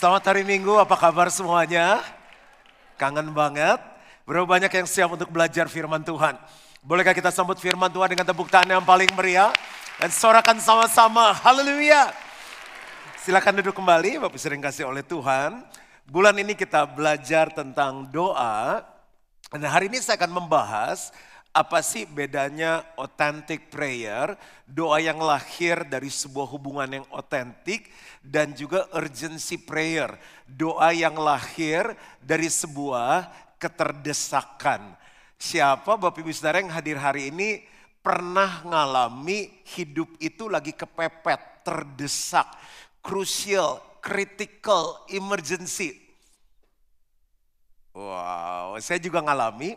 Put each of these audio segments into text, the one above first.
Selamat hari Minggu, apa kabar semuanya? Kangen banget. Berapa banyak yang siap untuk belajar firman Tuhan? Bolehkah kita sambut firman Tuhan dengan tepuk tangan yang paling meriah? Dan sorakan sama-sama, haleluya. Silakan duduk kembali, Bapak sering kasih oleh Tuhan. Bulan ini kita belajar tentang doa. Dan hari ini saya akan membahas apa sih bedanya authentic prayer, doa yang lahir dari sebuah hubungan yang otentik dan juga urgency prayer, doa yang lahir dari sebuah keterdesakan. Siapa Bapak Ibu Saudara yang hadir hari ini pernah ngalami hidup itu lagi kepepet, terdesak, crucial, critical, emergency. Wow, saya juga ngalami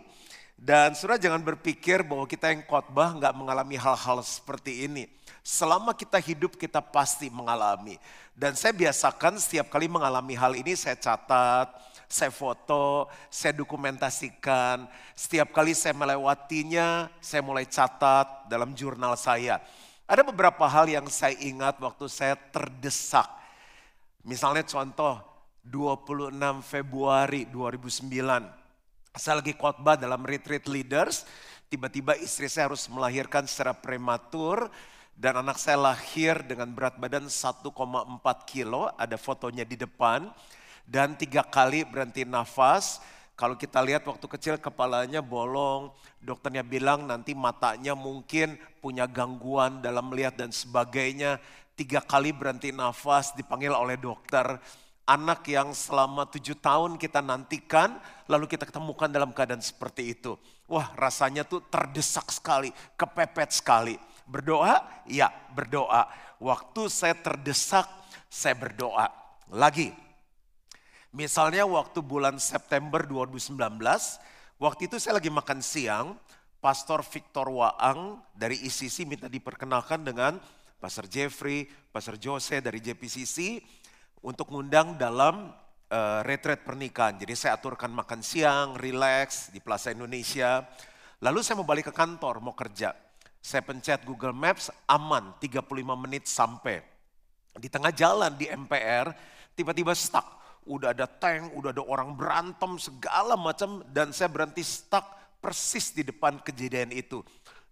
dan surah jangan berpikir bahwa kita yang khotbah nggak mengalami hal-hal seperti ini. Selama kita hidup kita pasti mengalami. Dan saya biasakan setiap kali mengalami hal ini saya catat, saya foto, saya dokumentasikan. Setiap kali saya melewatinya, saya mulai catat dalam jurnal saya. Ada beberapa hal yang saya ingat waktu saya terdesak. Misalnya contoh 26 Februari 2009 saya lagi khotbah dalam retreat leaders, tiba-tiba istri saya harus melahirkan secara prematur dan anak saya lahir dengan berat badan 1,4 kilo, ada fotonya di depan dan tiga kali berhenti nafas. Kalau kita lihat waktu kecil kepalanya bolong, dokternya bilang nanti matanya mungkin punya gangguan dalam melihat dan sebagainya. Tiga kali berhenti nafas dipanggil oleh dokter anak yang selama tujuh tahun kita nantikan, lalu kita ketemukan dalam keadaan seperti itu. Wah rasanya tuh terdesak sekali, kepepet sekali. Berdoa? Ya berdoa. Waktu saya terdesak, saya berdoa. Lagi, misalnya waktu bulan September 2019, waktu itu saya lagi makan siang, Pastor Victor Waang dari ICC minta diperkenalkan dengan Pastor Jeffrey, Pastor Jose dari JPCC, untuk ngundang dalam uh, retret pernikahan. Jadi saya aturkan makan siang, relax di Plaza Indonesia. Lalu saya mau balik ke kantor, mau kerja. Saya pencet Google Maps, aman 35 menit sampai. Di tengah jalan di MPR, tiba-tiba stuck. Udah ada tank, udah ada orang berantem, segala macam. Dan saya berhenti stuck persis di depan kejadian itu.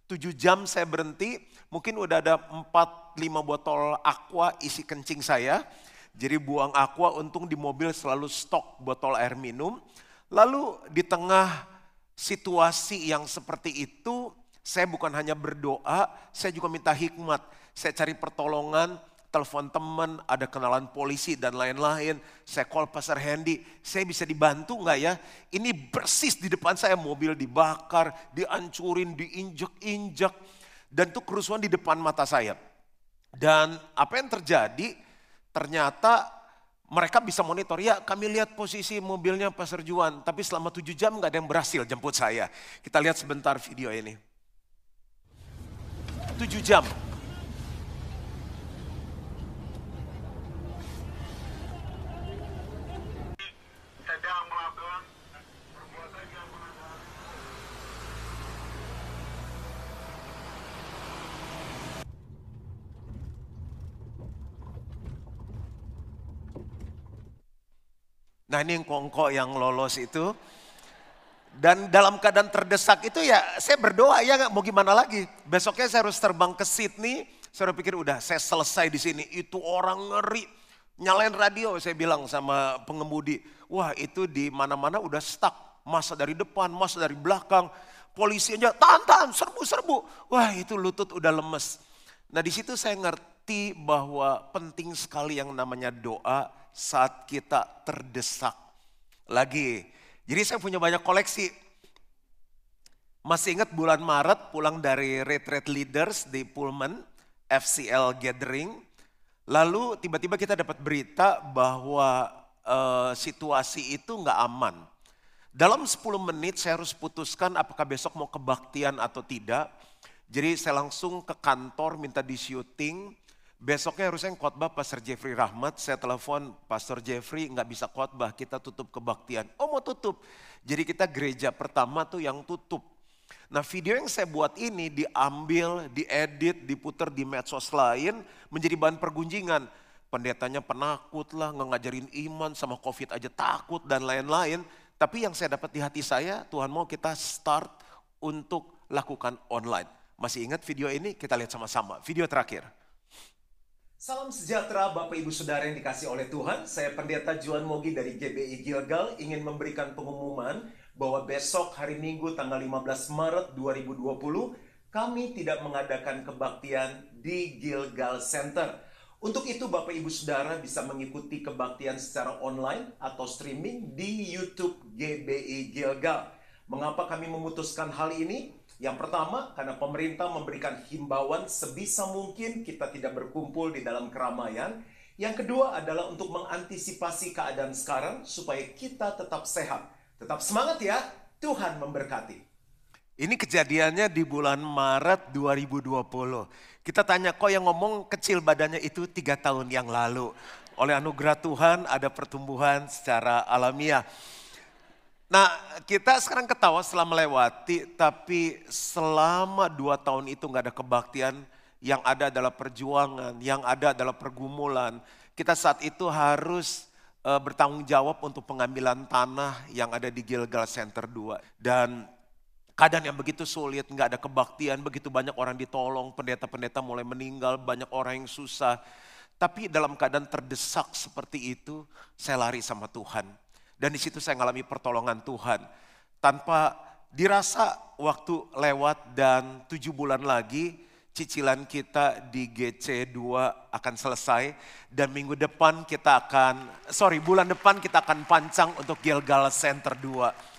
Tujuh jam saya berhenti, mungkin udah ada 4-5 botol aqua isi kencing saya jadi buang aqua untung di mobil selalu stok botol air minum. Lalu di tengah situasi yang seperti itu, saya bukan hanya berdoa, saya juga minta hikmat. Saya cari pertolongan, telepon teman, ada kenalan polisi dan lain-lain. Saya call Pastor Hendy, saya bisa dibantu nggak ya? Ini persis di depan saya mobil dibakar, dihancurin, diinjek-injek. Dan itu kerusuhan di depan mata saya. Dan apa yang terjadi? Ternyata mereka bisa monitor, ya kami lihat posisi mobilnya Pastor Juan, tapi selama tujuh jam nggak ada yang berhasil jemput saya. Kita lihat sebentar video ini. Tujuh jam, Nah ini yang kongko yang lolos itu. Dan dalam keadaan terdesak itu ya saya berdoa ya mau gimana lagi. Besoknya saya harus terbang ke Sydney. Saya pikir udah saya selesai di sini. Itu orang ngeri. Nyalain radio saya bilang sama pengemudi. Wah itu di mana-mana udah stuck. Masa dari depan, masa dari belakang. Polisi aja tahan, tahan, serbu, serbu. Wah itu lutut udah lemes. Nah di situ saya ngerti bahwa penting sekali yang namanya doa saat kita terdesak lagi. Jadi saya punya banyak koleksi. Masih ingat bulan Maret pulang dari retreat leaders di Pullman, FCL Gathering. Lalu tiba-tiba kita dapat berita bahwa uh, situasi itu nggak aman. Dalam 10 menit saya harus putuskan apakah besok mau kebaktian atau tidak. Jadi saya langsung ke kantor minta di syuting. Besoknya harusnya khotbah Pastor Jeffrey Rahmat, saya telepon Pastor Jeffrey nggak bisa khotbah, kita tutup kebaktian. Oh mau tutup, jadi kita gereja pertama tuh yang tutup. Nah video yang saya buat ini diambil, diedit, diputar di medsos lain menjadi bahan pergunjingan. pendetanya penakut lah, ngajarin iman sama covid aja takut dan lain-lain. Tapi yang saya dapat di hati saya, Tuhan mau kita start untuk lakukan online. Masih ingat video ini? Kita lihat sama-sama. Video terakhir. Salam sejahtera Bapak Ibu Saudara yang dikasih oleh Tuhan. Saya Pendeta Juan Mogi dari GBI Gilgal ingin memberikan pengumuman bahwa besok hari Minggu tanggal 15 Maret 2020 kami tidak mengadakan kebaktian di Gilgal Center. Untuk itu Bapak Ibu Saudara bisa mengikuti kebaktian secara online atau streaming di YouTube GBI Gilgal. Mengapa kami memutuskan hal ini? Yang pertama, karena pemerintah memberikan himbauan sebisa mungkin kita tidak berkumpul di dalam keramaian. Yang kedua adalah untuk mengantisipasi keadaan sekarang supaya kita tetap sehat. Tetap semangat ya, Tuhan memberkati. Ini kejadiannya di bulan Maret 2020. Kita tanya kok yang ngomong kecil badannya itu tiga tahun yang lalu. Oleh anugerah Tuhan ada pertumbuhan secara alamiah. Nah kita sekarang ketawa setelah melewati tapi selama dua tahun itu nggak ada kebaktian yang ada adalah perjuangan, yang ada adalah pergumulan. Kita saat itu harus uh, bertanggung jawab untuk pengambilan tanah yang ada di Gilgal Center 2. Dan Keadaan yang begitu sulit, nggak ada kebaktian, begitu banyak orang ditolong, pendeta-pendeta mulai meninggal, banyak orang yang susah. Tapi dalam keadaan terdesak seperti itu, saya lari sama Tuhan. Dan di situ saya mengalami pertolongan Tuhan. Tanpa dirasa waktu lewat dan tujuh bulan lagi, cicilan kita di GC2 akan selesai. Dan minggu depan kita akan, sorry bulan depan kita akan pancang untuk Gilgal Center 2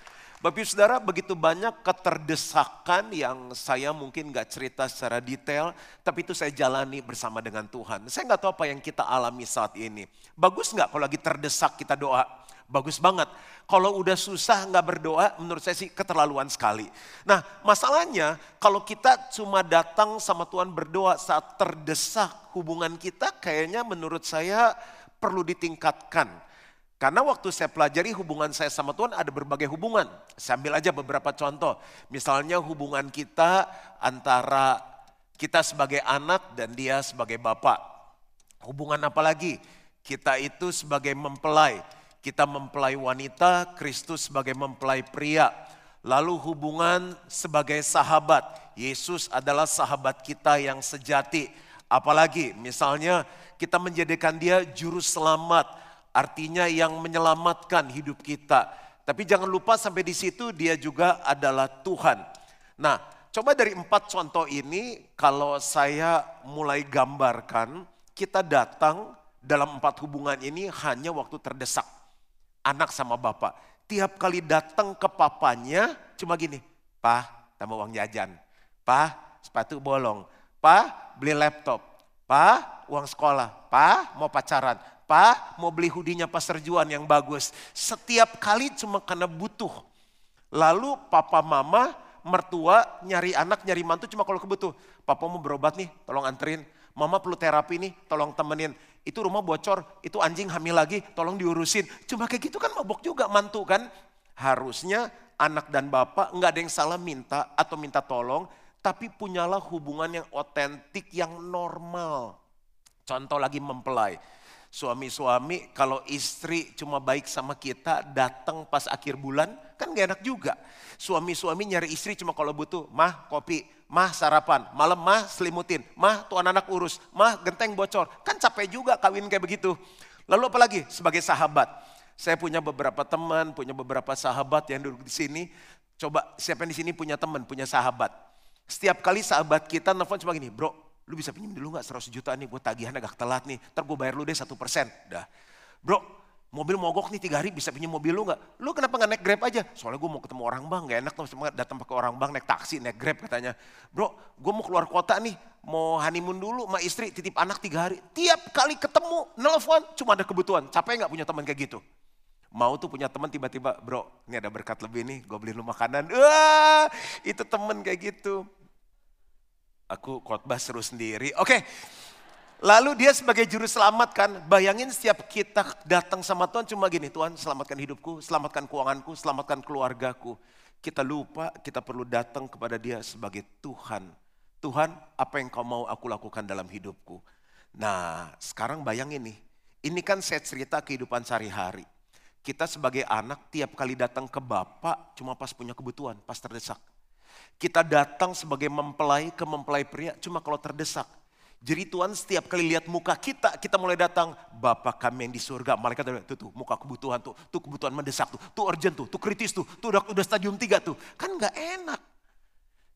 Bapak Ibu Saudara begitu banyak keterdesakan yang saya mungkin gak cerita secara detail, tapi itu saya jalani bersama dengan Tuhan. Saya gak tahu apa yang kita alami saat ini. Bagus gak kalau lagi terdesak kita doa? Bagus banget. Kalau udah susah nggak berdoa, menurut saya sih keterlaluan sekali. Nah masalahnya kalau kita cuma datang sama Tuhan berdoa saat terdesak hubungan kita kayaknya menurut saya perlu ditingkatkan karena waktu saya pelajari hubungan saya sama Tuhan ada berbagai hubungan. Saya ambil aja beberapa contoh. Misalnya hubungan kita antara kita sebagai anak dan dia sebagai bapak. Hubungan apa lagi? Kita itu sebagai mempelai. Kita mempelai wanita, Kristus sebagai mempelai pria. Lalu hubungan sebagai sahabat. Yesus adalah sahabat kita yang sejati. Apalagi misalnya kita menjadikan dia juru selamat artinya yang menyelamatkan hidup kita. Tapi jangan lupa sampai di situ dia juga adalah Tuhan. Nah, coba dari empat contoh ini kalau saya mulai gambarkan, kita datang dalam empat hubungan ini hanya waktu terdesak. Anak sama bapak. Tiap kali datang ke papanya cuma gini, Pak, tambah uang jajan. Pak, sepatu bolong. Pak, beli laptop. Pak, uang sekolah. Pak, mau pacaran. Pak mau beli hudinya Pastor Juan yang bagus. Setiap kali cuma karena butuh. Lalu papa mama mertua nyari anak nyari mantu cuma kalau kebutuh. Papa mau berobat nih tolong anterin. Mama perlu terapi nih tolong temenin. Itu rumah bocor, itu anjing hamil lagi tolong diurusin. Cuma kayak gitu kan mabok juga mantu kan. Harusnya anak dan bapak nggak ada yang salah minta atau minta tolong. Tapi punyalah hubungan yang otentik, yang normal. Contoh lagi mempelai Suami-suami kalau istri cuma baik sama kita datang pas akhir bulan kan gak enak juga. Suami-suami nyari istri cuma kalau butuh mah kopi, mah sarapan, malam mah selimutin, mah tuh anak-anak urus, mah genteng bocor. Kan capek juga kawin kayak begitu. Lalu apalagi sebagai sahabat. Saya punya beberapa teman, punya beberapa sahabat yang duduk di sini. Coba siapa yang di sini punya teman, punya sahabat. Setiap kali sahabat kita nelfon cuma gini, bro lu bisa pinjam dulu gak 100 juta nih, gue tagihan agak telat nih, ntar gue bayar lu deh satu persen. Dah, bro mobil mogok nih tiga hari bisa pinjam mobil lu gak? Lu kenapa gak naik grab aja? Soalnya gue mau ketemu orang bang, gak enak tuh datang pakai orang bang naik taksi, naik grab katanya. Bro, gue mau keluar kota nih, mau honeymoon dulu sama istri, titip anak tiga hari. Tiap kali ketemu, nelfon, cuma ada kebutuhan. Capek gak punya teman kayak gitu? Mau tuh punya teman tiba-tiba, bro ini ada berkat lebih nih, gue beliin lu makanan. Wah, itu temen kayak gitu. Aku khotbah seru sendiri. Oke. Lalu dia sebagai juru selamat kan, bayangin setiap kita datang sama Tuhan cuma gini, Tuhan selamatkan hidupku, selamatkan keuanganku, selamatkan keluargaku. Kita lupa kita perlu datang kepada dia sebagai Tuhan. Tuhan apa yang kau mau aku lakukan dalam hidupku. Nah sekarang bayangin nih, ini kan saya cerita kehidupan sehari-hari. Kita sebagai anak tiap kali datang ke Bapak cuma pas punya kebutuhan, pas terdesak. Kita datang sebagai mempelai ke mempelai pria cuma kalau terdesak. Jadi Tuhan setiap kali lihat muka kita, kita mulai datang, Bapak kami yang di surga. Malaikat tuh, tuh, muka kebutuhan tuh, tuh kebutuhan mendesak tuh, tuh urgent tuh, tuh kritis tuh, tuh udah, udah stadium 3 tuh. Kan gak enak.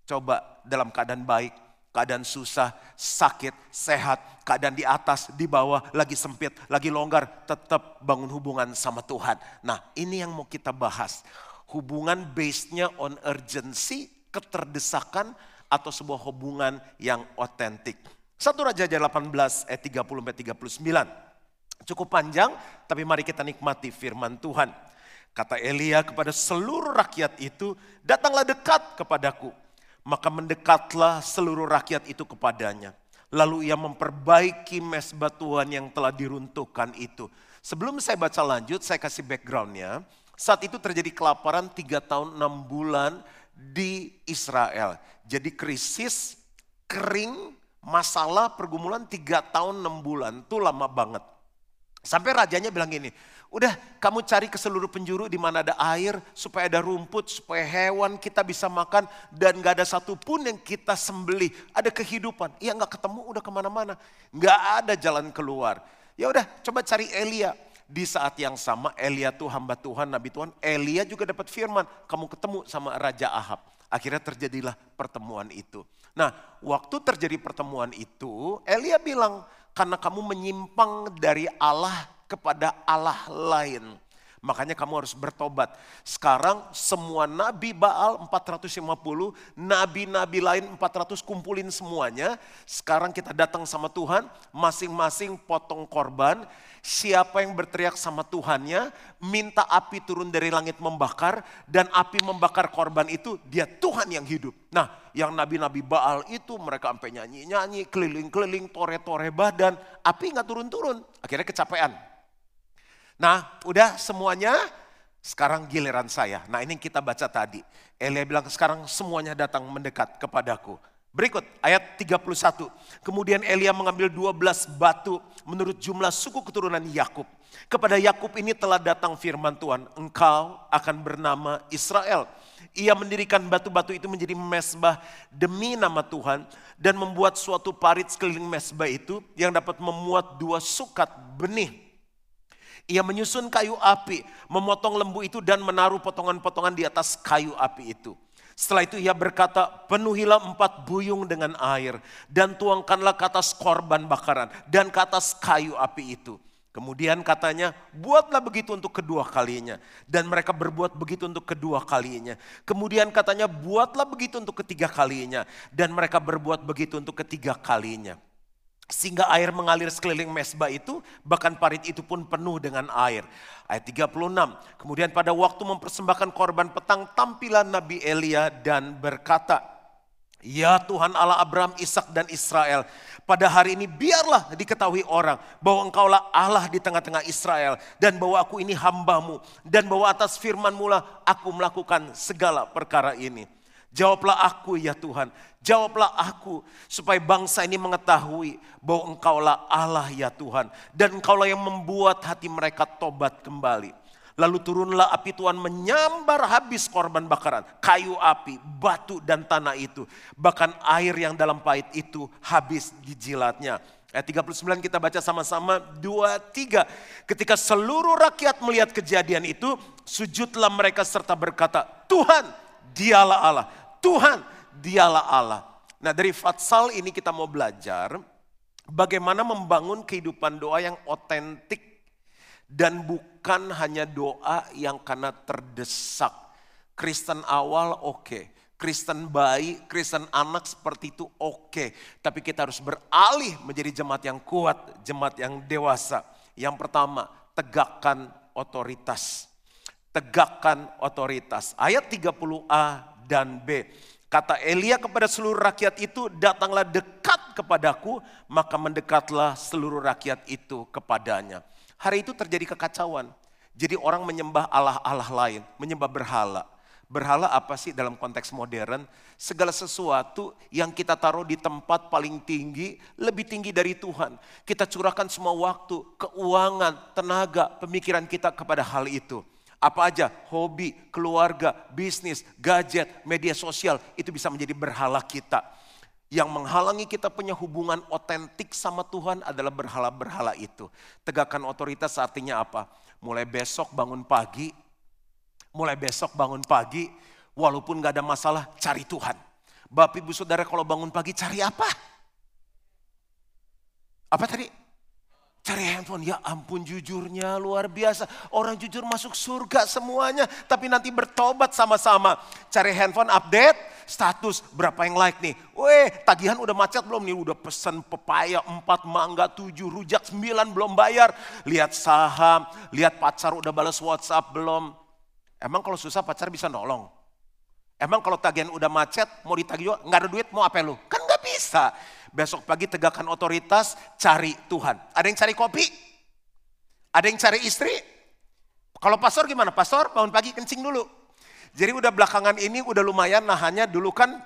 Coba dalam keadaan baik, keadaan susah, sakit, sehat, keadaan di atas, di bawah, lagi sempit, lagi longgar, tetap bangun hubungan sama Tuhan. Nah ini yang mau kita bahas. Hubungan base-nya on urgency, keterdesakan, atau sebuah hubungan yang otentik. Satu Raja 18 ayat 30 39. Cukup panjang, tapi mari kita nikmati firman Tuhan. Kata Elia kepada seluruh rakyat itu, datanglah dekat kepadaku. Maka mendekatlah seluruh rakyat itu kepadanya. Lalu ia memperbaiki mesbah Tuhan yang telah diruntuhkan itu. Sebelum saya baca lanjut, saya kasih backgroundnya. Saat itu terjadi kelaparan tiga tahun enam bulan di Israel. Jadi krisis, kering, masalah pergumulan tiga tahun enam bulan itu lama banget. Sampai rajanya bilang gini, udah kamu cari ke seluruh penjuru di mana ada air, supaya ada rumput, supaya hewan kita bisa makan dan gak ada satupun yang kita sembelih. Ada kehidupan, iya gak ketemu udah ke mana-mana, gak ada jalan keluar. Ya udah coba cari Elia. Di saat yang sama Elia tuh hamba Tuhan, Nabi Tuhan, Elia juga dapat firman, kamu ketemu sama Raja Ahab. Akhirnya terjadilah pertemuan itu. Nah, waktu terjadi pertemuan itu, Elia bilang, karena kamu menyimpang dari Allah kepada Allah lain. Makanya kamu harus bertobat. Sekarang semua nabi Baal 450, nabi-nabi lain 400 kumpulin semuanya. Sekarang kita datang sama Tuhan, masing-masing potong korban Siapa yang berteriak sama Tuhannya, minta api turun dari langit membakar, dan api membakar korban itu, dia Tuhan yang hidup. Nah, yang nabi-nabi Baal itu mereka sampai nyanyi-nyanyi, keliling-keliling, tore-tore badan, api nggak turun-turun, akhirnya kecapean. Nah, udah semuanya, sekarang giliran saya. Nah, ini yang kita baca tadi. Elia bilang, sekarang semuanya datang mendekat kepadaku. Berikut ayat 31. Kemudian Elia mengambil 12 batu menurut jumlah suku keturunan Yakub. Kepada Yakub ini telah datang firman Tuhan, engkau akan bernama Israel. Ia mendirikan batu-batu itu menjadi mesbah demi nama Tuhan dan membuat suatu parit sekeliling mesbah itu yang dapat memuat dua sukat benih. Ia menyusun kayu api, memotong lembu itu dan menaruh potongan-potongan di atas kayu api itu. Setelah itu ia berkata, penuhilah empat buyung dengan air dan tuangkanlah ke atas korban bakaran dan ke atas kayu api itu. Kemudian katanya, buatlah begitu untuk kedua kalinya. Dan mereka berbuat begitu untuk kedua kalinya. Kemudian katanya, buatlah begitu untuk ketiga kalinya. Dan mereka berbuat begitu untuk ketiga kalinya. Sehingga air mengalir sekeliling mesbah itu, bahkan parit itu pun penuh dengan air. Ayat 36, kemudian pada waktu mempersembahkan korban petang, tampilan Nabi Elia dan berkata, Ya Tuhan Allah Abraham, Ishak dan Israel, pada hari ini biarlah diketahui orang bahwa engkaulah Allah di tengah-tengah Israel dan bahwa aku ini hambamu dan bahwa atas firmanmu lah aku melakukan segala perkara ini. Jawablah aku ya Tuhan, jawablah aku supaya bangsa ini mengetahui bahwa engkaulah Allah ya Tuhan. Dan engkaulah yang membuat hati mereka tobat kembali. Lalu turunlah api Tuhan menyambar habis korban bakaran, kayu api, batu dan tanah itu. Bahkan air yang dalam pahit itu habis dijilatnya. Ayat 39 kita baca sama-sama, dua, tiga. Ketika seluruh rakyat melihat kejadian itu, sujudlah mereka serta berkata, Tuhan dialah Allah. Tuhan, dialah Allah. Nah dari Fatsal ini kita mau belajar bagaimana membangun kehidupan doa yang otentik dan bukan hanya doa yang karena terdesak. Kristen awal oke, okay. Kristen bayi, Kristen anak seperti itu oke. Okay. Tapi kita harus beralih menjadi jemaat yang kuat, jemaat yang dewasa. Yang pertama, tegakkan otoritas. Tegakkan otoritas. Ayat 30a dan B. Kata Elia kepada seluruh rakyat itu, datanglah dekat kepadaku, maka mendekatlah seluruh rakyat itu kepadanya. Hari itu terjadi kekacauan. Jadi orang menyembah Allah-Allah lain, menyembah berhala. Berhala apa sih dalam konteks modern? Segala sesuatu yang kita taruh di tempat paling tinggi, lebih tinggi dari Tuhan. Kita curahkan semua waktu, keuangan, tenaga, pemikiran kita kepada hal itu. Apa aja, hobi, keluarga, bisnis, gadget, media sosial, itu bisa menjadi berhala kita. Yang menghalangi kita punya hubungan otentik sama Tuhan adalah berhala-berhala itu. Tegakkan otoritas artinya apa? Mulai besok bangun pagi, mulai besok bangun pagi, walaupun gak ada masalah, cari Tuhan. Bapak ibu saudara kalau bangun pagi cari apa? Apa tadi? Cari handphone, ya ampun jujurnya luar biasa. Orang jujur masuk surga semuanya, tapi nanti bertobat sama-sama. Cari handphone update, status berapa yang like nih. Weh tagihan udah macet belum nih, udah pesen pepaya 4, mangga 7, rujak 9 belum bayar. Lihat saham, lihat pacar udah balas WhatsApp belum. Emang kalau susah pacar bisa nolong? Emang kalau tagihan udah macet, mau ditagih juga, nggak ada duit, mau apa lu? Kan nggak bisa. Besok pagi tegakkan otoritas, cari Tuhan. Ada yang cari kopi? Ada yang cari istri? Kalau pastor gimana? Pastor bangun pagi kencing dulu. Jadi udah belakangan ini udah lumayan nahannya dulu kan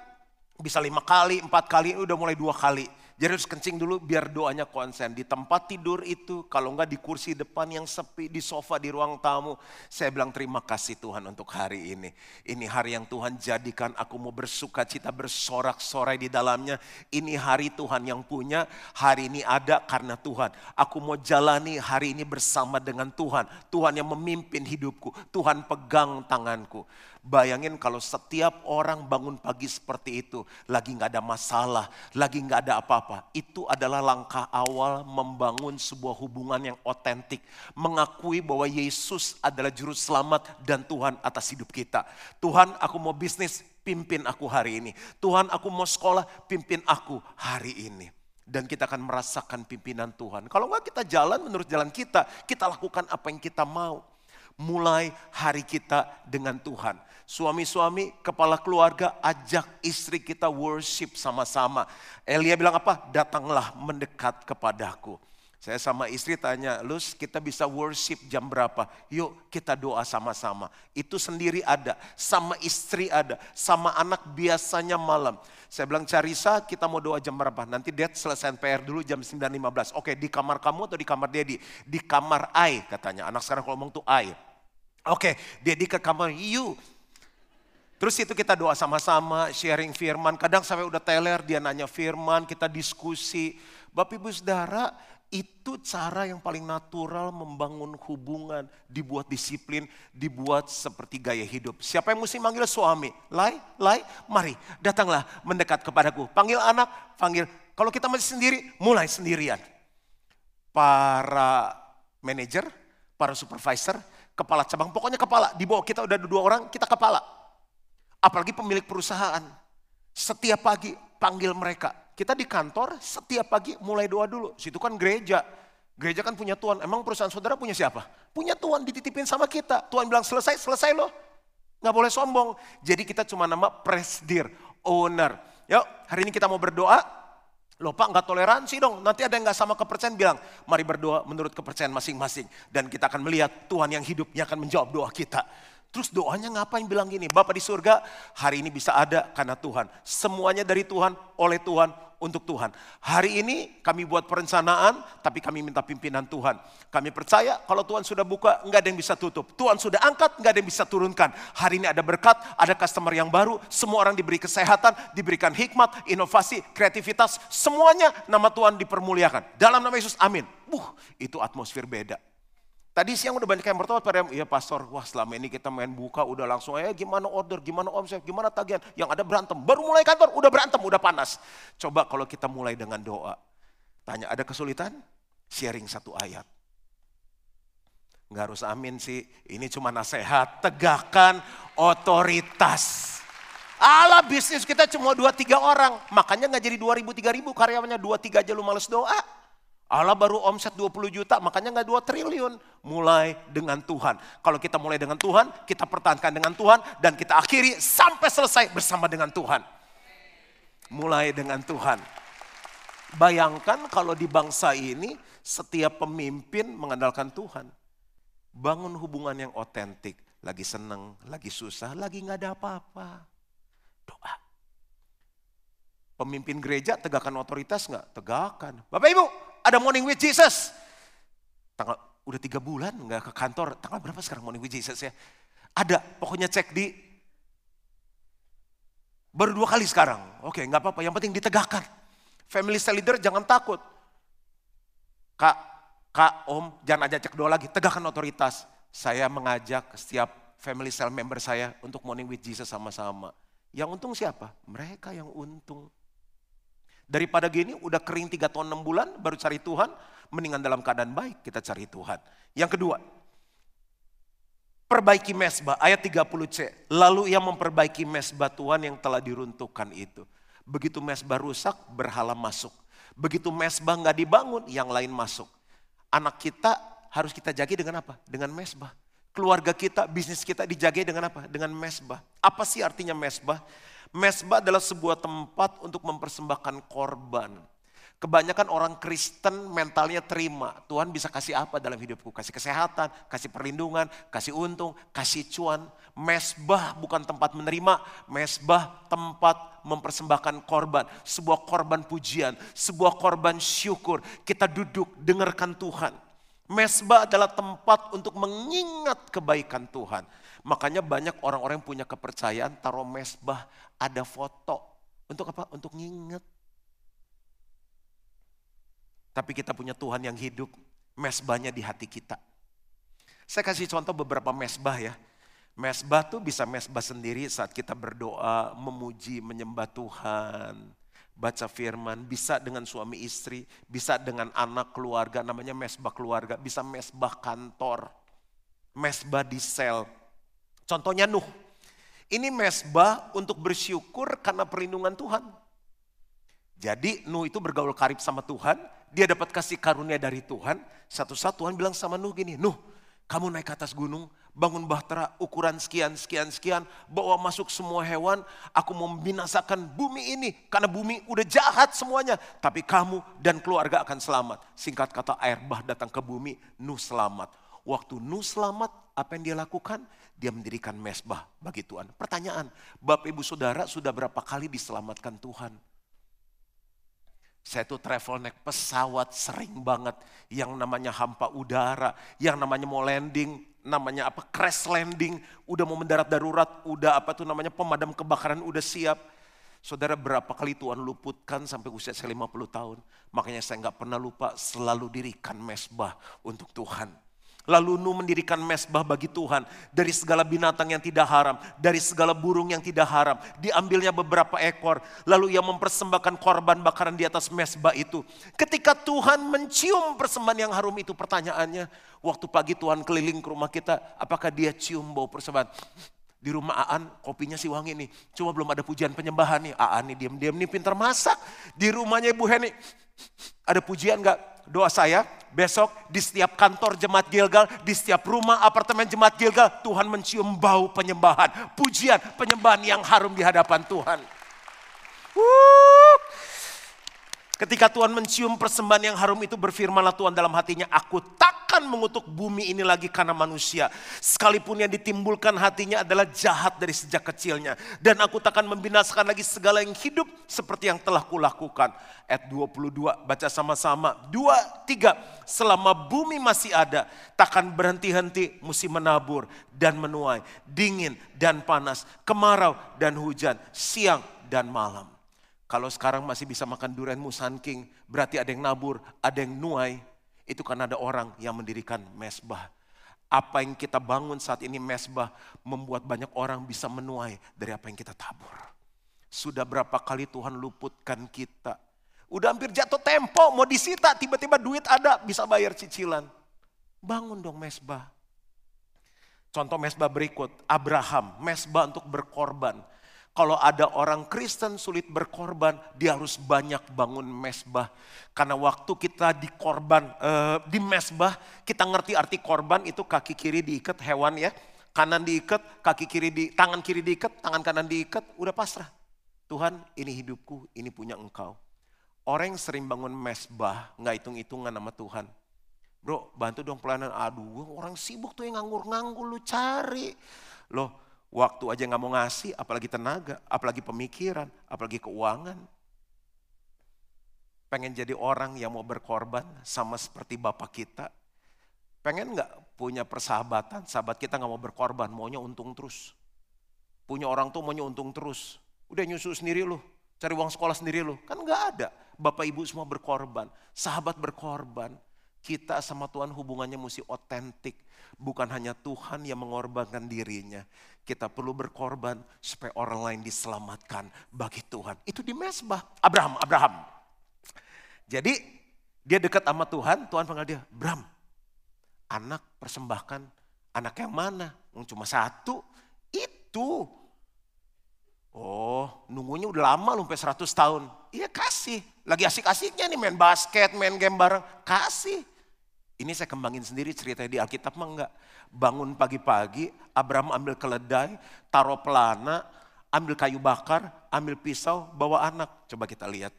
bisa lima kali, empat kali, udah mulai dua kali. Jadi harus kencing dulu biar doanya konsen. Di tempat tidur itu, kalau enggak di kursi depan yang sepi, di sofa, di ruang tamu. Saya bilang terima kasih Tuhan untuk hari ini. Ini hari yang Tuhan jadikan aku mau bersuka cita bersorak-sorai di dalamnya. Ini hari Tuhan yang punya, hari ini ada karena Tuhan. Aku mau jalani hari ini bersama dengan Tuhan. Tuhan yang memimpin hidupku, Tuhan pegang tanganku. Bayangin kalau setiap orang bangun pagi seperti itu, lagi nggak ada masalah, lagi nggak ada apa-apa. Itu adalah langkah awal membangun sebuah hubungan yang otentik. Mengakui bahwa Yesus adalah juru selamat dan Tuhan atas hidup kita. Tuhan aku mau bisnis, pimpin aku hari ini. Tuhan aku mau sekolah, pimpin aku hari ini dan kita akan merasakan pimpinan Tuhan. Kalau enggak kita jalan menurut jalan kita, kita lakukan apa yang kita mau. Mulai hari kita dengan Tuhan. Suami-suami, kepala keluarga, ajak istri kita worship sama-sama. Elia bilang apa? Datanglah mendekat kepadaku. Saya sama istri tanya, Lus kita bisa worship jam berapa? Yuk kita doa sama-sama. Itu sendiri ada, sama istri ada, sama anak biasanya malam. Saya bilang Carisa kita mau doa jam berapa? Nanti dia selesai PR dulu jam 9.15. Oke di kamar kamu atau di kamar Dedi? Di kamar Ai katanya. Anak sekarang kalau ngomong tuh Ai. Oke, Dedi ke kamar you. Terus itu kita doa sama-sama, sharing firman. Kadang sampai udah teler, dia nanya firman, kita diskusi. Bapak ibu saudara, itu cara yang paling natural membangun hubungan, dibuat disiplin, dibuat seperti gaya hidup. Siapa yang mesti manggil suami? Lai, lai, mari datanglah mendekat kepadaku. Panggil anak, panggil. Kalau kita masih sendiri, mulai sendirian. Para manajer, para supervisor, kepala cabang, pokoknya kepala. Di bawah kita udah dua orang, kita kepala Apalagi pemilik perusahaan. Setiap pagi panggil mereka. Kita di kantor setiap pagi mulai doa dulu. Situ kan gereja. Gereja kan punya Tuhan. Emang perusahaan saudara punya siapa? Punya Tuhan dititipin sama kita. Tuhan bilang selesai, selesai loh. Nggak boleh sombong. Jadi kita cuma nama presdir, owner. Yuk hari ini kita mau berdoa. Loh Pak nggak toleransi dong. Nanti ada yang nggak sama kepercayaan bilang. Mari berdoa menurut kepercayaan masing-masing. Dan kita akan melihat Tuhan yang hidupnya akan menjawab doa kita. Terus doanya ngapain bilang gini, Bapak di surga hari ini bisa ada karena Tuhan. Semuanya dari Tuhan, oleh Tuhan, untuk Tuhan. Hari ini kami buat perencanaan, tapi kami minta pimpinan Tuhan. Kami percaya kalau Tuhan sudah buka, nggak ada yang bisa tutup. Tuhan sudah angkat, nggak ada yang bisa turunkan. Hari ini ada berkat, ada customer yang baru, semua orang diberi kesehatan, diberikan hikmat, inovasi, kreativitas, semuanya nama Tuhan dipermuliakan. Dalam nama Yesus, amin. Buh, itu atmosfer beda. Tadi siang udah banyak yang bertobat pada, ya pastor, wah selama ini kita main buka udah langsung, eh gimana order, gimana omset, gimana tagihan. Yang ada berantem, baru mulai kantor udah berantem, udah panas. Coba kalau kita mulai dengan doa. Tanya, ada kesulitan? Sharing satu ayat. Nggak harus amin sih, ini cuma nasihat. Tegakkan otoritas. Ala bisnis kita cuma dua tiga orang, makanya nggak jadi dua ribu tiga ribu karyawannya dua tiga aja lu males doa. Allah baru omset 20 juta, makanya nggak 2 triliun. Mulai dengan Tuhan. Kalau kita mulai dengan Tuhan, kita pertahankan dengan Tuhan, dan kita akhiri sampai selesai bersama dengan Tuhan. Mulai dengan Tuhan. Bayangkan kalau di bangsa ini, setiap pemimpin mengandalkan Tuhan. Bangun hubungan yang otentik. lagi seneng, lagi susah, lagi nggak ada apa-apa. Doa. Pemimpin gereja tegakkan otoritas nggak? Tegakkan. Bapak Ibu, ada morning with Jesus. Tanggal udah tiga bulan nggak ke kantor. Tanggal berapa sekarang morning with Jesus ya? Ada, pokoknya cek di baru dua kali sekarang. Oke, nggak apa-apa. Yang penting ditegakkan. Family cell leader jangan takut. Kak, kak, om, jangan aja cek doa lagi. Tegakkan otoritas. Saya mengajak setiap family cell member saya untuk morning with Jesus sama-sama. Yang untung siapa? Mereka yang untung. Daripada gini udah kering 3 tahun 6 bulan baru cari Tuhan, mendingan dalam keadaan baik kita cari Tuhan. Yang kedua, perbaiki mesbah ayat 30C. Lalu ia memperbaiki mesbah Tuhan yang telah diruntuhkan itu. Begitu mesbah rusak, berhala masuk. Begitu mesbah nggak dibangun, yang lain masuk. Anak kita harus kita jaga dengan apa? Dengan mesbah. Keluarga kita, bisnis kita dijaga dengan apa? Dengan mesbah. Apa sih artinya mesbah? Mesbah adalah sebuah tempat untuk mempersembahkan korban. Kebanyakan orang Kristen mentalnya terima. Tuhan bisa kasih apa dalam hidupku? Kasih kesehatan, kasih perlindungan, kasih untung, kasih cuan. Mesbah bukan tempat menerima, mesbah tempat mempersembahkan korban. Sebuah korban pujian, sebuah korban syukur. Kita duduk, dengarkan Tuhan. Mesbah adalah tempat untuk mengingat kebaikan Tuhan. Makanya banyak orang-orang yang punya kepercayaan taruh mesbah ada foto. Untuk apa? Untuk nginget. Tapi kita punya Tuhan yang hidup, mesbahnya di hati kita. Saya kasih contoh beberapa mesbah ya. Mesbah tuh bisa mesbah sendiri saat kita berdoa, memuji, menyembah Tuhan. Baca firman, bisa dengan suami istri, bisa dengan anak keluarga, namanya mesbah keluarga, bisa mesbah kantor, mesbah di sel, Contohnya Nuh. Ini mesbah untuk bersyukur karena perlindungan Tuhan. Jadi Nuh itu bergaul karib sama Tuhan, dia dapat kasih karunia dari Tuhan. Satu-satu Tuhan bilang sama Nuh gini, Nuh kamu naik ke atas gunung, bangun bahtera ukuran sekian, sekian, sekian, bawa masuk semua hewan, aku membinasakan bumi ini, karena bumi udah jahat semuanya, tapi kamu dan keluarga akan selamat. Singkat kata air bah datang ke bumi, Nuh selamat. Waktu Nuh selamat, apa yang dia lakukan? dia mendirikan mesbah bagi Tuhan. Pertanyaan, Bapak Ibu Saudara sudah berapa kali diselamatkan Tuhan? Saya tuh travel naik pesawat sering banget yang namanya hampa udara, yang namanya mau landing, namanya apa crash landing, udah mau mendarat darurat, udah apa tuh namanya pemadam kebakaran udah siap. Saudara berapa kali Tuhan luputkan sampai usia saya 50 tahun. Makanya saya nggak pernah lupa selalu dirikan mesbah untuk Tuhan. Lalu Nuh mendirikan mesbah bagi Tuhan dari segala binatang yang tidak haram, dari segala burung yang tidak haram. Diambilnya beberapa ekor, lalu ia mempersembahkan korban bakaran di atas mesbah itu. Ketika Tuhan mencium persembahan yang harum itu pertanyaannya, waktu pagi Tuhan keliling ke rumah kita, apakah dia cium bau persembahan? Di rumah Aan kopinya si wangi nih. Cuma belum ada pujian penyembahan nih. Aan nih diam-diam nih pintar masak. Di rumahnya Ibu Heni. Ada pujian gak? Doa saya besok di setiap kantor jemaat Gilgal, di setiap rumah apartemen jemaat Gilgal, Tuhan mencium bau penyembahan, pujian, penyembahan yang harum di hadapan Tuhan. Ketika Tuhan mencium persembahan yang harum itu berfirmanlah Tuhan dalam hatinya, aku takkan mengutuk bumi ini lagi karena manusia. Sekalipun yang ditimbulkan hatinya adalah jahat dari sejak kecilnya. Dan aku takkan membinasakan lagi segala yang hidup seperti yang telah kulakukan. Ayat 22, baca sama-sama. Dua, tiga, selama bumi masih ada, takkan berhenti-henti musim menabur dan menuai. Dingin dan panas, kemarau dan hujan, siang dan malam. Kalau sekarang masih bisa makan durian Musan King, berarti ada yang nabur, ada yang nuai. Itu karena ada orang yang mendirikan mesbah. Apa yang kita bangun saat ini mesbah membuat banyak orang bisa menuai dari apa yang kita tabur. Sudah berapa kali Tuhan luputkan kita. Udah hampir jatuh tempo, mau disita, tiba-tiba duit ada, bisa bayar cicilan. Bangun dong mesbah. Contoh mesbah berikut, Abraham, mesbah untuk berkorban. Kalau ada orang Kristen sulit berkorban, dia harus banyak bangun mesbah. Karena waktu kita di korban, eh, di mesbah, kita ngerti arti korban itu kaki kiri diikat hewan ya. Kanan diikat, kaki kiri di, tangan kiri diikat, tangan kanan diikat, udah pasrah. Tuhan ini hidupku, ini punya engkau. Orang yang sering bangun mesbah, nggak hitung-hitungan nama Tuhan. Bro, bantu dong pelayanan. Aduh, orang sibuk tuh yang nganggur-nganggur lu cari. Loh, waktu aja nggak mau ngasih, apalagi tenaga, apalagi pemikiran, apalagi keuangan. Pengen jadi orang yang mau berkorban sama seperti Bapak kita. Pengen nggak punya persahabatan, sahabat kita nggak mau berkorban, maunya untung terus. Punya orang tuh maunya untung terus. Udah nyusu sendiri loh, cari uang sekolah sendiri loh. Kan nggak ada. Bapak ibu semua berkorban, sahabat berkorban. Kita sama Tuhan hubungannya mesti otentik. Bukan hanya Tuhan yang mengorbankan dirinya. Kita perlu berkorban supaya orang lain diselamatkan bagi Tuhan. Itu di mesbah. Abraham, Abraham. Jadi dia dekat sama Tuhan, Tuhan panggil dia, Bram, anak persembahkan anak yang mana? Cuma satu, itu. Oh, nunggunya udah lama lu sampai 100 tahun. Iya kasih. Lagi asik-asiknya nih main basket, main game bareng. Kasih. Ini saya kembangin sendiri ceritanya di Alkitab mah enggak. Bangun pagi-pagi, Abraham ambil keledai, taruh pelana, ambil kayu bakar, ambil pisau, bawa anak. Coba kita lihat.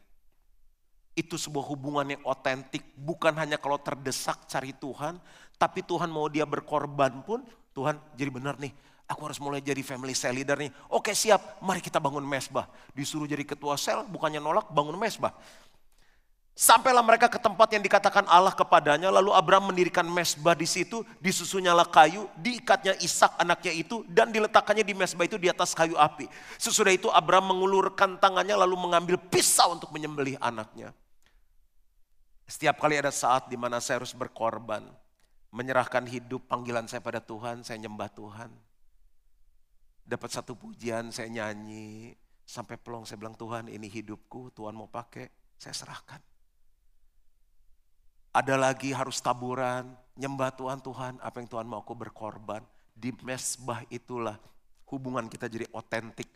Itu sebuah hubungan yang otentik, bukan hanya kalau terdesak cari Tuhan, tapi Tuhan mau dia berkorban pun, Tuhan jadi benar nih, aku harus mulai jadi family cell leader nih. Oke siap, mari kita bangun mesbah. Disuruh jadi ketua sel, bukannya nolak, bangun mesbah. Sampailah mereka ke tempat yang dikatakan Allah kepadanya, lalu Abraham mendirikan mesbah di situ, disusunyalah kayu, diikatnya Ishak anaknya itu, dan diletakkannya di mesbah itu di atas kayu api. Sesudah itu Abraham mengulurkan tangannya lalu mengambil pisau untuk menyembelih anaknya. Setiap kali ada saat di mana saya harus berkorban, menyerahkan hidup panggilan saya pada Tuhan, saya nyembah Tuhan. Dapat satu pujian, saya nyanyi, sampai pelong saya bilang Tuhan ini hidupku, Tuhan mau pakai, saya serahkan. Ada lagi harus taburan, nyembah Tuhan, Tuhan apa yang Tuhan mau aku berkorban. Di mesbah itulah hubungan kita jadi otentik.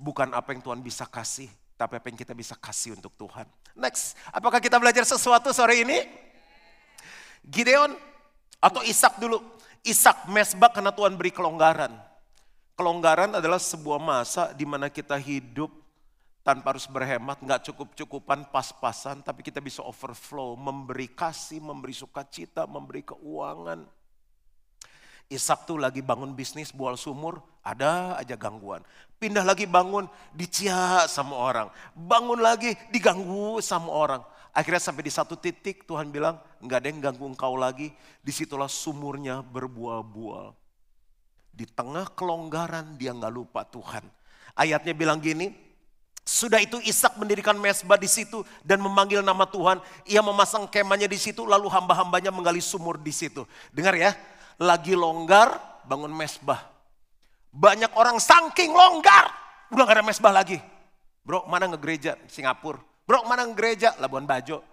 Bukan apa yang Tuhan bisa kasih, tapi apa yang kita bisa kasih untuk Tuhan. Next, apakah kita belajar sesuatu sore ini? Gideon atau Ishak dulu. Ishak mesbah karena Tuhan beri kelonggaran. Kelonggaran adalah sebuah masa di mana kita hidup tanpa harus berhemat, nggak cukup-cukupan, pas-pasan, tapi kita bisa overflow, memberi kasih, memberi sukacita, memberi keuangan. Ishak tuh lagi bangun bisnis, bual sumur, ada aja gangguan. Pindah lagi bangun, dicia sama orang. Bangun lagi, diganggu sama orang. Akhirnya sampai di satu titik Tuhan bilang, nggak ada yang ganggu engkau lagi. Di situlah sumurnya berbuah-buah. Di tengah kelonggaran dia nggak lupa Tuhan. Ayatnya bilang gini, sudah itu Ishak mendirikan mesbah di situ dan memanggil nama Tuhan. Ia memasang kemahnya di situ lalu hamba-hambanya menggali sumur di situ. Dengar ya, lagi longgar bangun mesbah. Banyak orang saking longgar, udah gak ada mesbah lagi. Bro, mana ngegereja? Singapura. Bro, mana ngegereja? Labuan Bajo.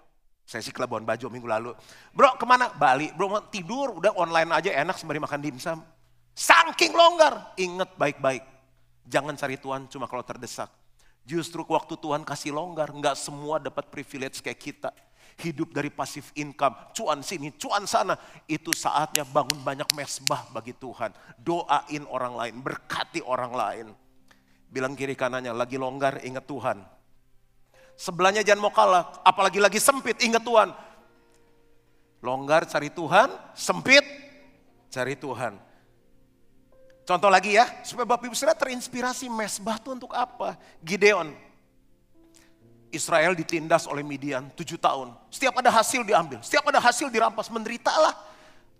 Saya sih ke Labuan Bajo minggu lalu. Bro, ke mana? Bali. Bro, tidur, udah online aja enak sembari makan dimsum. Saking longgar, inget baik-baik. Jangan cari Tuhan cuma kalau terdesak Justru waktu Tuhan kasih longgar, nggak semua dapat privilege kayak kita. Hidup dari pasif income, cuan sini, cuan sana. Itu saatnya bangun banyak mesbah bagi Tuhan. Doain orang lain, berkati orang lain. Bilang kiri kanannya, lagi longgar ingat Tuhan. Sebelahnya jangan mau kalah, apalagi lagi sempit ingat Tuhan. Longgar cari Tuhan, sempit cari Tuhan. Contoh lagi ya, supaya Bapak Ibu Saudara terinspirasi mesbah itu untuk apa? Gideon. Israel ditindas oleh Midian tujuh tahun. Setiap ada hasil diambil, setiap ada hasil dirampas, menderitalah.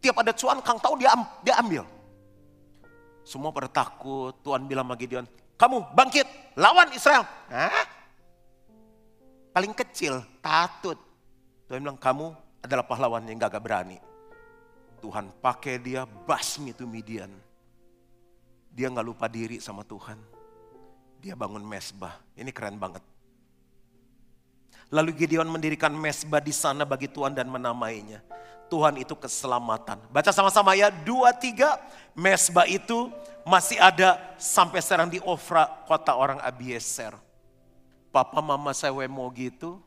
Tiap ada cuan, kang tahu dia, dia ambil. Semua pada takut, Tuhan bilang sama Gideon, kamu bangkit, lawan Israel. Hah? Paling kecil, takut. Tuhan bilang, kamu adalah pahlawan yang gak berani. Tuhan pakai dia basmi itu Midian dia nggak lupa diri sama Tuhan. Dia bangun mesbah. Ini keren banget. Lalu Gideon mendirikan mesbah di sana bagi Tuhan dan menamainya. Tuhan itu keselamatan. Baca sama-sama ya, dua tiga mesbah itu masih ada sampai sekarang di Ofra, kota orang Abieser. Papa mama saya mau gitu,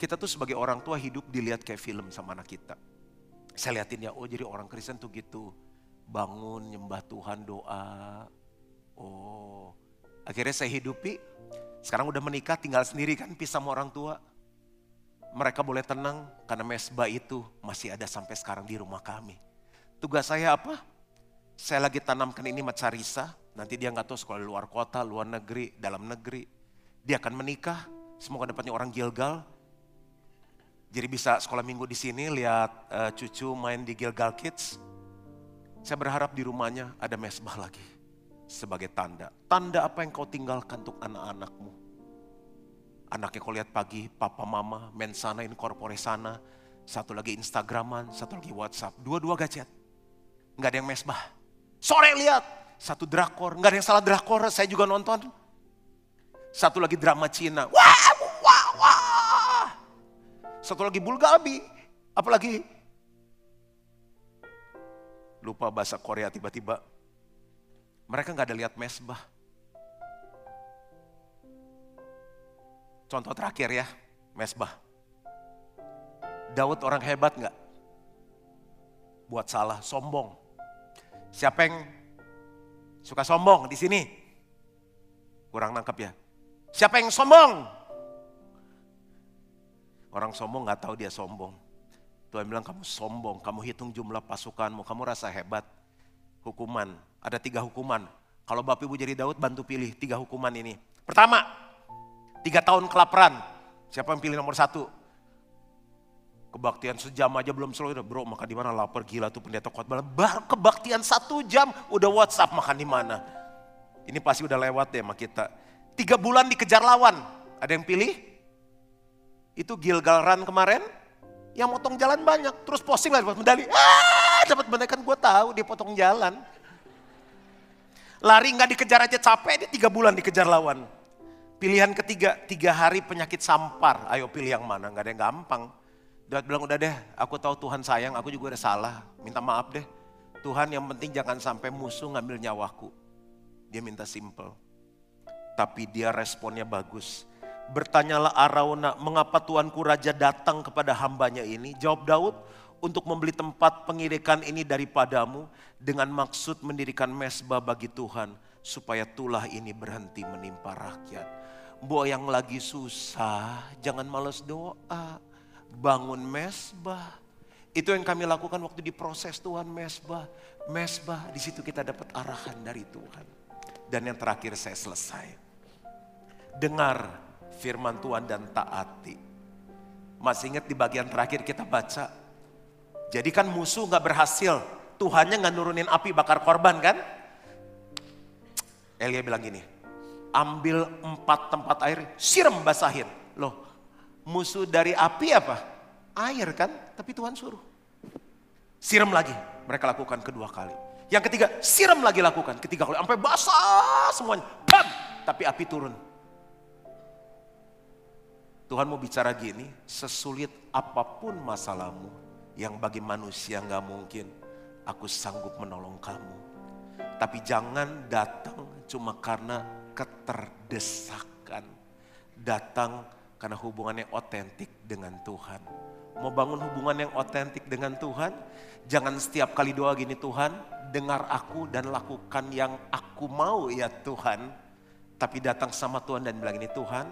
kita tuh sebagai orang tua hidup dilihat kayak film sama anak kita. Saya liatin ya, oh jadi orang Kristen tuh gitu bangun, nyembah Tuhan, doa. Oh, akhirnya saya hidupi. Sekarang udah menikah, tinggal sendiri kan, pisah sama orang tua. mereka boleh tenang karena mesbah itu masih ada sampai sekarang di rumah kami. Tugas saya apa? Saya lagi tanamkan ini macarisa, nanti dia nggak tahu sekolah luar kota, luar negeri, dalam negeri. Dia akan menikah, semoga dapatnya orang Gilgal. Jadi bisa sekolah minggu di sini, lihat uh, cucu main di Gilgal Kids. Saya berharap di rumahnya ada mesbah lagi sebagai tanda. Tanda apa yang kau tinggalkan untuk anak-anakmu? Anaknya kau lihat pagi, papa mama, main sana, incorpore sana. Satu lagi Instagraman, satu lagi WhatsApp. Dua-dua gadget. Nggak ada yang mesbah. Sore lihat, satu drakor. Nggak ada yang salah drakor, saya juga nonton. Satu lagi drama Cina. Wah, wah, wah. Satu lagi Bulgabi. Apalagi lupa bahasa Korea tiba-tiba. Mereka nggak ada lihat mesbah. Contoh terakhir ya, mesbah. Daud orang hebat nggak? Buat salah, sombong. Siapa yang suka sombong di sini? Kurang nangkep ya. Siapa yang sombong? Orang sombong nggak tahu dia sombong. Tuhan bilang kamu sombong, kamu hitung jumlah pasukanmu, kamu rasa hebat. Hukuman, ada tiga hukuman. Kalau Bapak Ibu jadi Daud bantu pilih tiga hukuman ini. Pertama, tiga tahun kelaparan. Siapa yang pilih nomor satu? Kebaktian sejam aja belum selesai, bro makan di mana lapar gila tuh pendeta khotbah. Baru kebaktian satu jam udah WhatsApp makan di mana. Ini pasti udah lewat deh sama kita. Tiga bulan dikejar lawan, ada yang pilih? Itu Gilgal Run kemarin, yang motong jalan banyak, terus posting lah dapat medali. Ah, dapat medali kan gue tahu dia potong jalan. Lari nggak dikejar aja capek, dia tiga bulan dikejar lawan. Pilihan ketiga, tiga hari penyakit sampar. Ayo pilih yang mana, nggak ada yang gampang. Daud bilang udah deh, aku tahu Tuhan sayang, aku juga udah salah. Minta maaf deh. Tuhan yang penting jangan sampai musuh ngambil nyawaku. Dia minta simple. Tapi dia responnya bagus. Bertanyalah Arauna, mengapa Tuanku Raja datang kepada hambanya ini? Jawab Daud, untuk membeli tempat pengirikan ini daripadamu dengan maksud mendirikan mesbah bagi Tuhan supaya tulah ini berhenti menimpa rakyat. Buat yang lagi susah, jangan males doa bangun mesbah. Itu yang kami lakukan waktu di proses Tuhan mesbah. Mesbah, di situ kita dapat arahan dari Tuhan. Dan yang terakhir saya selesai. Dengar firman Tuhan dan taati. Masih ingat di bagian terakhir kita baca. Jadi kan musuh gak berhasil. Tuhannya gak nurunin api bakar korban kan? Elia bilang gini, ambil empat tempat air, siram basahin. Loh, musuh dari api apa? Air kan, tapi Tuhan suruh. Siram lagi, mereka lakukan kedua kali. Yang ketiga, siram lagi lakukan ketiga kali, sampai basah semuanya. Bam! Tapi api turun. Tuhan mau bicara gini, sesulit apa pun masalahmu, yang bagi manusia nggak mungkin, aku sanggup menolong kamu. Tapi jangan datang cuma karena keterdesakan. Datang karena hubungannya otentik dengan Tuhan. Mau bangun hubungan yang otentik dengan Tuhan, jangan setiap kali doa gini Tuhan, dengar aku dan lakukan yang aku mau ya Tuhan. Tapi datang sama Tuhan dan bilang ini Tuhan,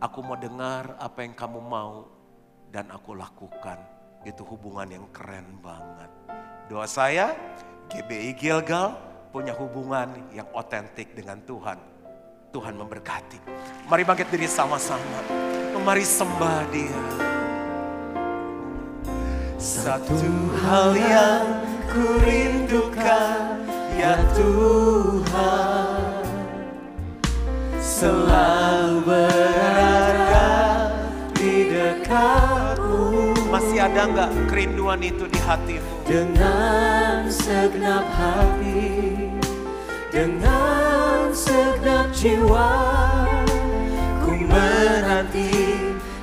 aku mau dengar apa yang kamu mau dan aku lakukan. Itu hubungan yang keren banget. Doa saya, GBI Gilgal punya hubungan yang otentik dengan Tuhan Tuhan memberkati. Mari bangkit diri sama-sama. Mari sembah dia. Satu hal yang ku rindukan ya Tuhan Selalu berada ada nggak kerinduan itu di hatimu? Dengan segenap hati Dengan segenap jiwa Ku menanti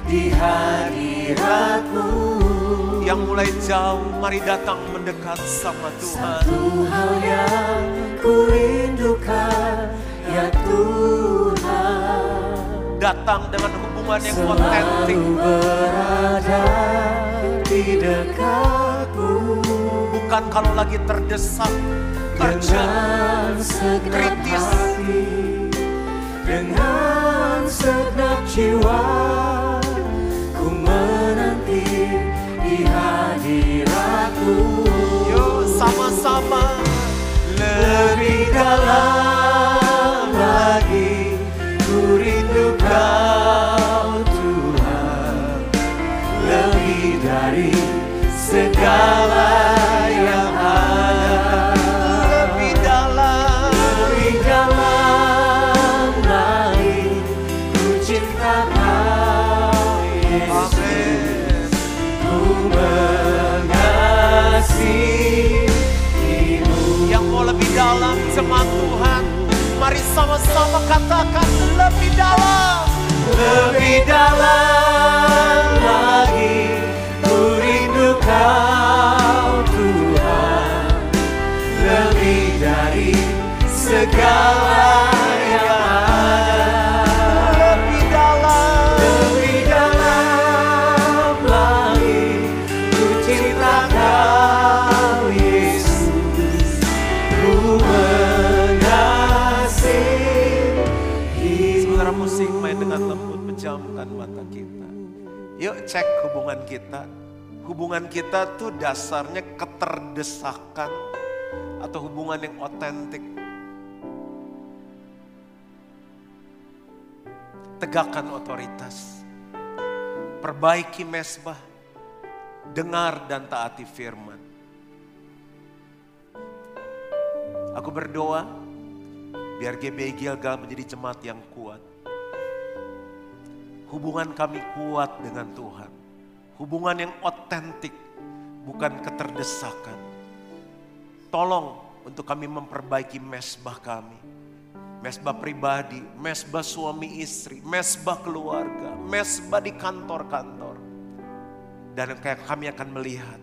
di hadiratmu Yang mulai jauh, mari datang mendekat sama Tuhan. Satu hal yang ku rindukan ya Tuhan Datang dengan hubungan yang otentik. Selalu berada dekatmu Bukan kalau lagi terdesak, terjang, kritis. hati, Dengan segenap jiwa Ku menanti di hadiratmu Yuk sama-sama. Lebih dalam. Katakan lebih dalam. Lebih dalam lagi ku rindu kau Tuhan Lebih dari segala Musik main dengan lembut pejamkan mata kita. Yuk cek hubungan kita. Hubungan kita tuh dasarnya keterdesakan atau hubungan yang otentik. Tegakkan otoritas. Perbaiki mesbah. Dengar dan taati firman. Aku berdoa biar GBI Gilgal menjadi jemaat yang kuat. Hubungan kami kuat dengan Tuhan. Hubungan yang otentik, bukan keterdesakan. Tolong untuk kami memperbaiki mesbah kami. Mesbah pribadi, mesbah suami istri, mesbah keluarga, mesbah di kantor-kantor. Dan kayak kami akan melihat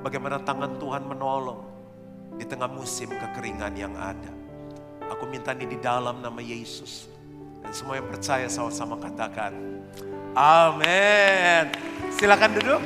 bagaimana tangan Tuhan menolong di tengah musim kekeringan yang ada. Aku minta ini di dalam nama Yesus. Dan semua yang percaya sama-sama katakan. Amin. Silakan duduk.